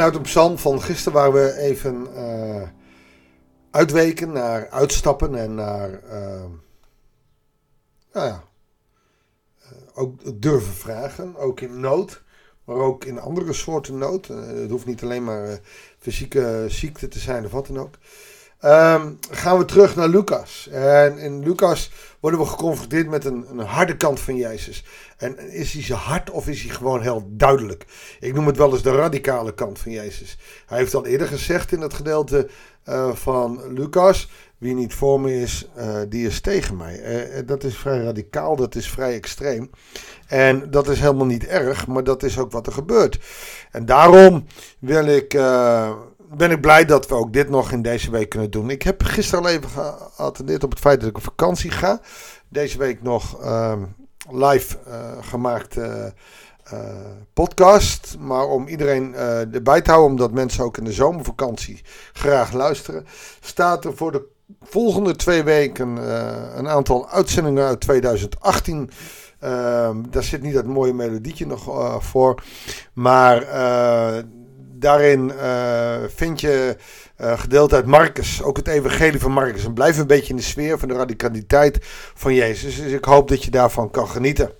vanuit een psalm van gisteren waar we even uh, uitweken naar uitstappen en naar uh, nou ja, uh, ook durven vragen, ook in nood, maar ook in andere soorten nood. het hoeft niet alleen maar fysieke ziekte te zijn of wat dan ook. Um, gaan we terug naar Lucas. En in Lucas worden we geconfronteerd met een, een, harde kant van Jezus. En is hij zo hard of is hij gewoon heel duidelijk? Ik noem het wel eens de radicale kant van Jezus. Hij heeft al eerder gezegd in het gedeelte uh, van Lucas: Wie niet voor me is, uh, die is tegen mij. Uh, dat is vrij radicaal, dat is vrij extreem. En dat is helemaal niet erg, maar dat is ook wat er gebeurt. En daarom wil ik ben ik blij dat we ook dit nog in deze week kunnen doen. Ik heb gisteren al even geattendeerd op het feit dat ik op vakantie ga. Deze week nog uh, live uh, gemaakt uh, podcast. Maar om iedereen erbij te houden, omdat mensen ook in de zomervakantie graag luisteren, staat er voor de volgende twee weken een aantal uitzendingen uit 2018. Ehm, daar zit niet dat mooie melodietje nog voor. Maar daarin uh, vind je uh, gedeelte uit Marcus, ook het evangelie van Marcus. En blijf een beetje in de sfeer van de radicaliteit van Jezus. Dus ik hoop dat je daarvan kan genieten.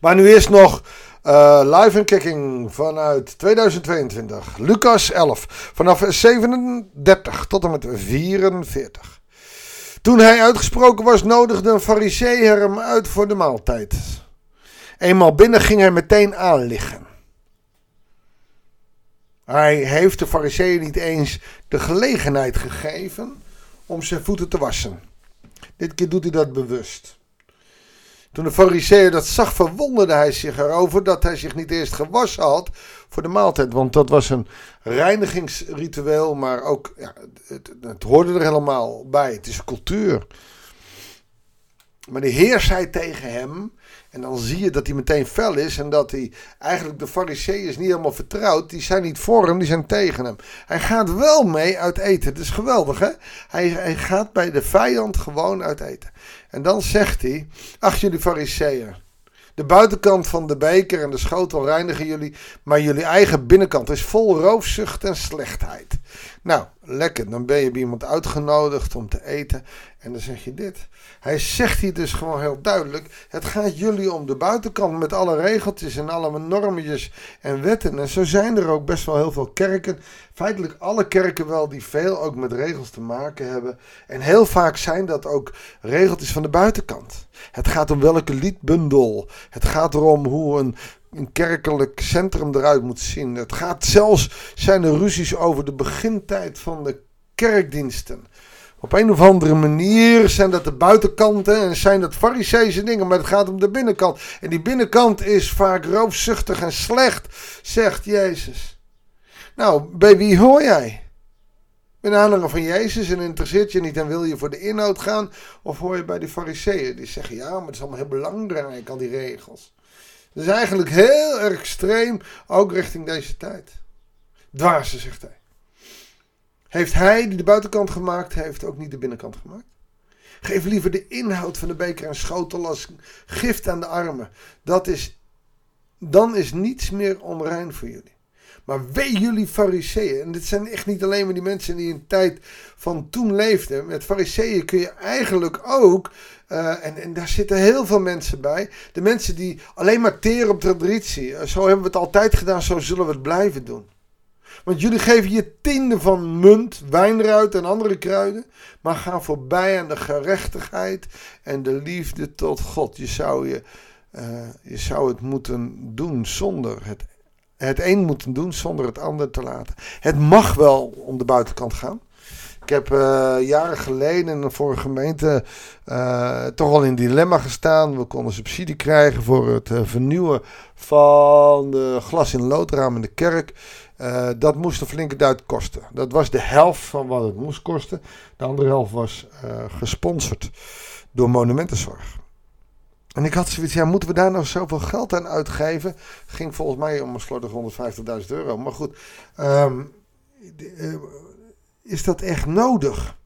Maar nu eerst nog uh, live en kicking vanuit 2022. Lucas 11, vanaf 37 tot en met 44. Toen hij uitgesproken was, nodigde een farisee hem uit voor de maaltijd. Eenmaal binnen ging hij meteen aanliggen. Hij heeft de fariseeën niet eens de gelegenheid gegeven om zijn voeten te wassen. Dit keer doet hij dat bewust. Toen de fariseeën dat zag, verwonderde hij zich erover dat hij zich niet eerst gewassen had voor de maaltijd. Want dat was een reinigingsritueel, maar ook, ja, het, het hoorde er helemaal bij. Het is cultuur. Maar de Heer zei tegen hem, en dan zie je dat hij meteen fel is en dat hij eigenlijk de fariseeën niet helemaal vertrouwt. Die zijn niet voor hem, die zijn tegen hem. Hij gaat wel mee uit eten. Het is geweldig hè. Hij, hij gaat bij de vijand gewoon uit eten. En dan zegt hij, ach jullie fariseeën. De buitenkant van de beker en de schotel reinigen jullie, maar jullie eigen binnenkant is vol roofzucht en slechtheid. Nou, lekker, dan ben je bij iemand uitgenodigd om te eten en dan zeg je dit. Hij zegt hier dus gewoon heel duidelijk: het gaat jullie om de buitenkant met alle regeltjes en alle normetjes en wetten. En zo zijn er ook best wel heel veel kerken. Feitelijk alle kerken wel die veel ook met regels te maken hebben. En heel vaak zijn dat ook regeltjes van de buitenkant. Het gaat om welke liedbundel. Het gaat erom hoe een een kerkelijk centrum eruit moet zien. Het gaat zelfs, zijn er ruzies over de begintijd van de kerkdiensten. Op een of andere manier zijn dat de buitenkanten en zijn dat fariseese dingen, maar het gaat om de binnenkant. En die binnenkant is vaak roofzuchtig en slecht, zegt Jezus. Nou, bij wie hoor jij? Ben aanhanger van Jezus en interesseert je niet en wil je voor de inhoud gaan? Of hoor je bij die fariseeën die zeggen, ja, maar het is allemaal heel belangrijk, al die regels. Dat is eigenlijk heel erg extreem, ook richting deze tijd. Dwaze, zegt hij. Heeft hij die de buitenkant gemaakt, heeft ook niet de binnenkant gemaakt? Geef liever de inhoud van de beker en schotel als gift aan de armen. Dat is, dan is niets meer onrein voor jullie. Maar wee jullie fariseeën. En dit zijn echt niet alleen maar die mensen die in de tijd van toen leefden. Met fariseeën kun je eigenlijk ook, uh, en, en daar zitten heel veel mensen bij. De mensen die alleen maar teren op traditie. Zo hebben we het altijd gedaan, zo zullen we het blijven doen. Want jullie geven je tiende van munt, wijnruit en andere kruiden. Maar gaan voorbij aan de gerechtigheid en de liefde tot God. Je zou, je, uh, je zou het moeten doen zonder het. Het een moeten doen zonder het ander te laten. Het mag wel om de buitenkant gaan. Ik heb uh, jaren geleden voor een gemeente uh, toch al in dilemma gestaan. We konden subsidie krijgen voor het uh, vernieuwen van de glas- in loodraam in de kerk. Dat moest een flinke duit kosten. Dat was de helft van wat het moest kosten. De andere helft was gesponsord door Monumentenzorg. En ik had zoiets, ja, moeten we daar nou zoveel geld aan uitgeven? Ging volgens mij om een slordig 150.000 euro. Maar goed, um, is dat echt nodig?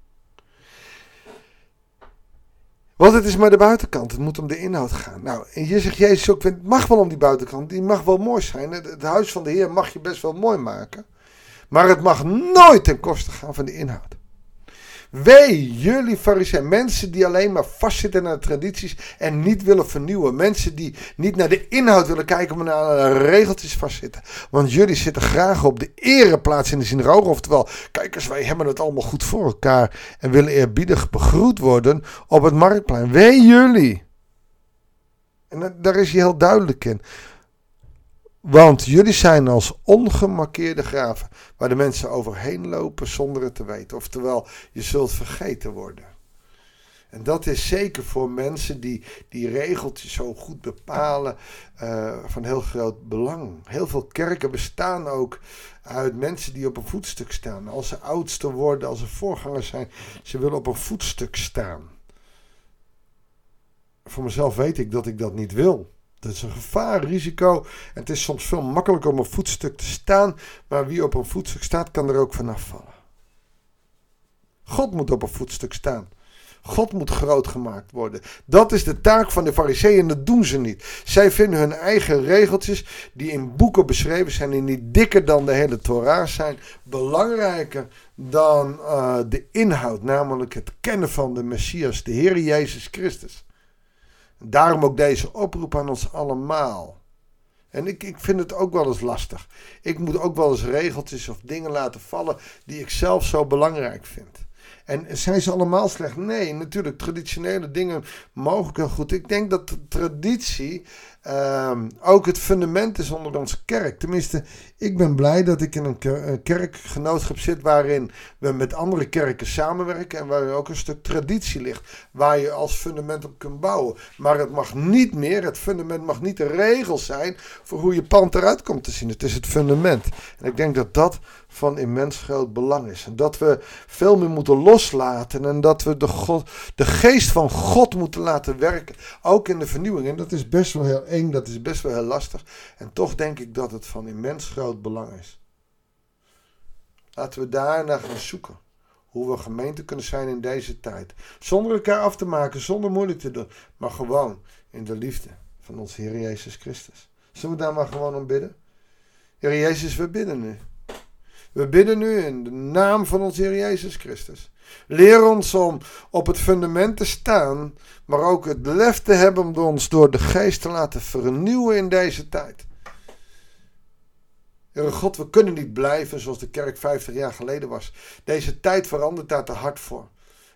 Want het is maar de buitenkant, het moet om de inhoud gaan. Nou, en je zegt Jezus ook, het mag wel om die buitenkant, die mag wel mooi zijn. Het huis van de Heer mag je best wel mooi maken. Maar het mag nooit ten koste gaan van de inhoud. Wee jullie fariseeën, mensen die alleen maar vastzitten aan de tradities en niet willen vernieuwen. Mensen die niet naar de inhoud willen kijken, maar naar de regeltjes vastzitten. Want jullie zitten graag op de ereplaats in de synagoge. Oftewel, kijk eens, wij hebben het allemaal goed voor elkaar en willen eerbiedig begroet worden op het marktplein. Wee jullie. En daar is hij heel duidelijk in. Want jullie zijn als ongemarkeerde graven, waar de mensen overheen lopen zonder het te weten. Oftewel, je zult vergeten worden. En dat is zeker voor mensen die die regeltjes zo goed bepalen uh, van heel groot belang. Heel veel kerken bestaan ook uit mensen die op een voetstuk staan. Als ze oudste worden, als ze voorgangers zijn, ze willen op een voetstuk staan. Voor mezelf weet ik dat ik dat niet wil. Dat is een gevaar, risico. En het is soms veel makkelijker om een voetstuk te staan. Maar wie op een voetstuk staat, kan er ook vanaf vallen. God moet op een voetstuk staan. God moet groot gemaakt worden. Dat is de taak van de fariseeën en dat doen ze niet. Zij vinden hun eigen regeltjes, die in boeken beschreven zijn en niet dikker dan de hele Torah zijn, belangrijker dan uh, de inhoud, namelijk het kennen van de Messias, de Heer Jezus Christus. Daarom ook deze oproep aan ons allemaal. En ik, ik vind het ook wel eens lastig. Ik moet ook wel eens regeltjes of dingen laten vallen die ik zelf zo belangrijk vind. En zijn ze allemaal slecht? Nee, natuurlijk. Traditionele dingen mogen wel goed. Ik denk dat traditie Ehm, ook het fundament is onder onze kerk. Tenminste, ik ben blij dat ik in een, kerkgenootschap zit waarin we met andere kerken samenwerken en waar ook een stuk traditie ligt, waar je als fundament op kunt bouwen. Maar het mag niet meer, het fundament mag niet de regel zijn voor hoe je pand eruit komt te zien. Het is het fundament. En ik denk dat dat van immens groot belang is. En dat we veel meer moeten loslaten en dat we de, God, de geest van God moeten laten werken. Ook in de vernieuwing. En dat is best wel heel dat is best wel heel lastig. En toch denk ik dat het van immens groot belang is. Laten we daar naar gaan zoeken. Hoe we gemeente kunnen zijn in deze tijd. Zonder elkaar af te maken, zonder moeilijk te doen. Maar gewoon in de liefde van onze Heer Jezus Christus. Zullen we daar maar gewoon om bidden? Heer Jezus, we bidden nu. We bidden nu in de naam van onze Heer Jezus Christus. Leer ons om op het fundament te staan, maar ook het lef te hebben om ons door de geest te laten vernieuwen in deze tijd. Heere God, we kunnen niet blijven zoals de kerk 50 jaar geleden was. Deze tijd verandert daar te hard voor.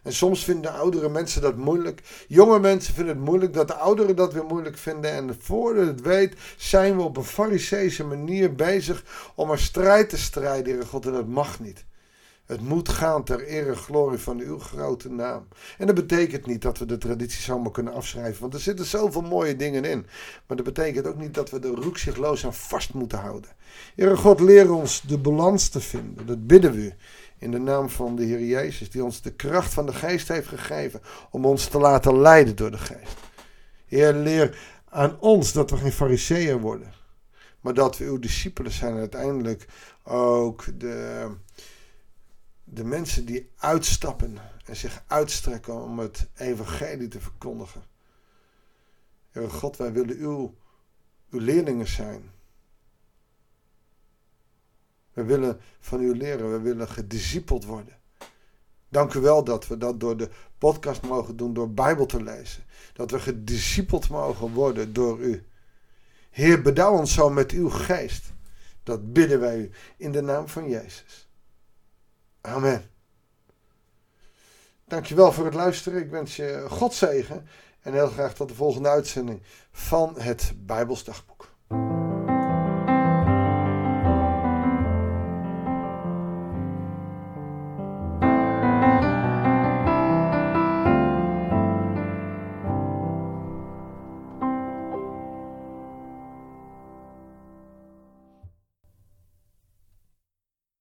En soms vinden oudere mensen dat moeilijk. Jonge mensen vinden het moeilijk dat de ouderen dat weer moeilijk vinden. En voordat het weet, zijn we op een fariseese manier bezig om een strijd te strijden, Heere God. En dat mag niet. Het moet gaan ter ere glorie van uw grote naam. En dat betekent niet dat we de traditie zomaar kunnen afschrijven, want er zitten zoveel mooie dingen in. Maar dat betekent ook niet dat we er roekzichtloos aan vast moeten houden. Heere God, leer ons de balans te vinden. Dat bidden we in de naam van de Heer Jezus, die ons de kracht van de geest heeft gegeven om ons te laten leiden door de geest. Heer, leer aan ons dat we geen fariseeën worden, maar dat we uw discipelen zijn en uiteindelijk ook de, de mensen die uitstappen en zich uitstrekken om het evangelie te verkondigen. Heer God, wij willen uw, uw leerlingen zijn. We willen van u leren, we willen gediscipeld worden. Dank u wel dat we dat door de podcast mogen doen, door Bijbel te lezen. Dat we gediscipeld mogen worden door u. Heer, bedouw ons zo met uw geest. Dat bidden wij u in de naam van Jezus. Amen. Dankjewel voor het luisteren. Ik wens je God zegen en heel graag tot de volgende uitzending van het Bijbelsdagboek.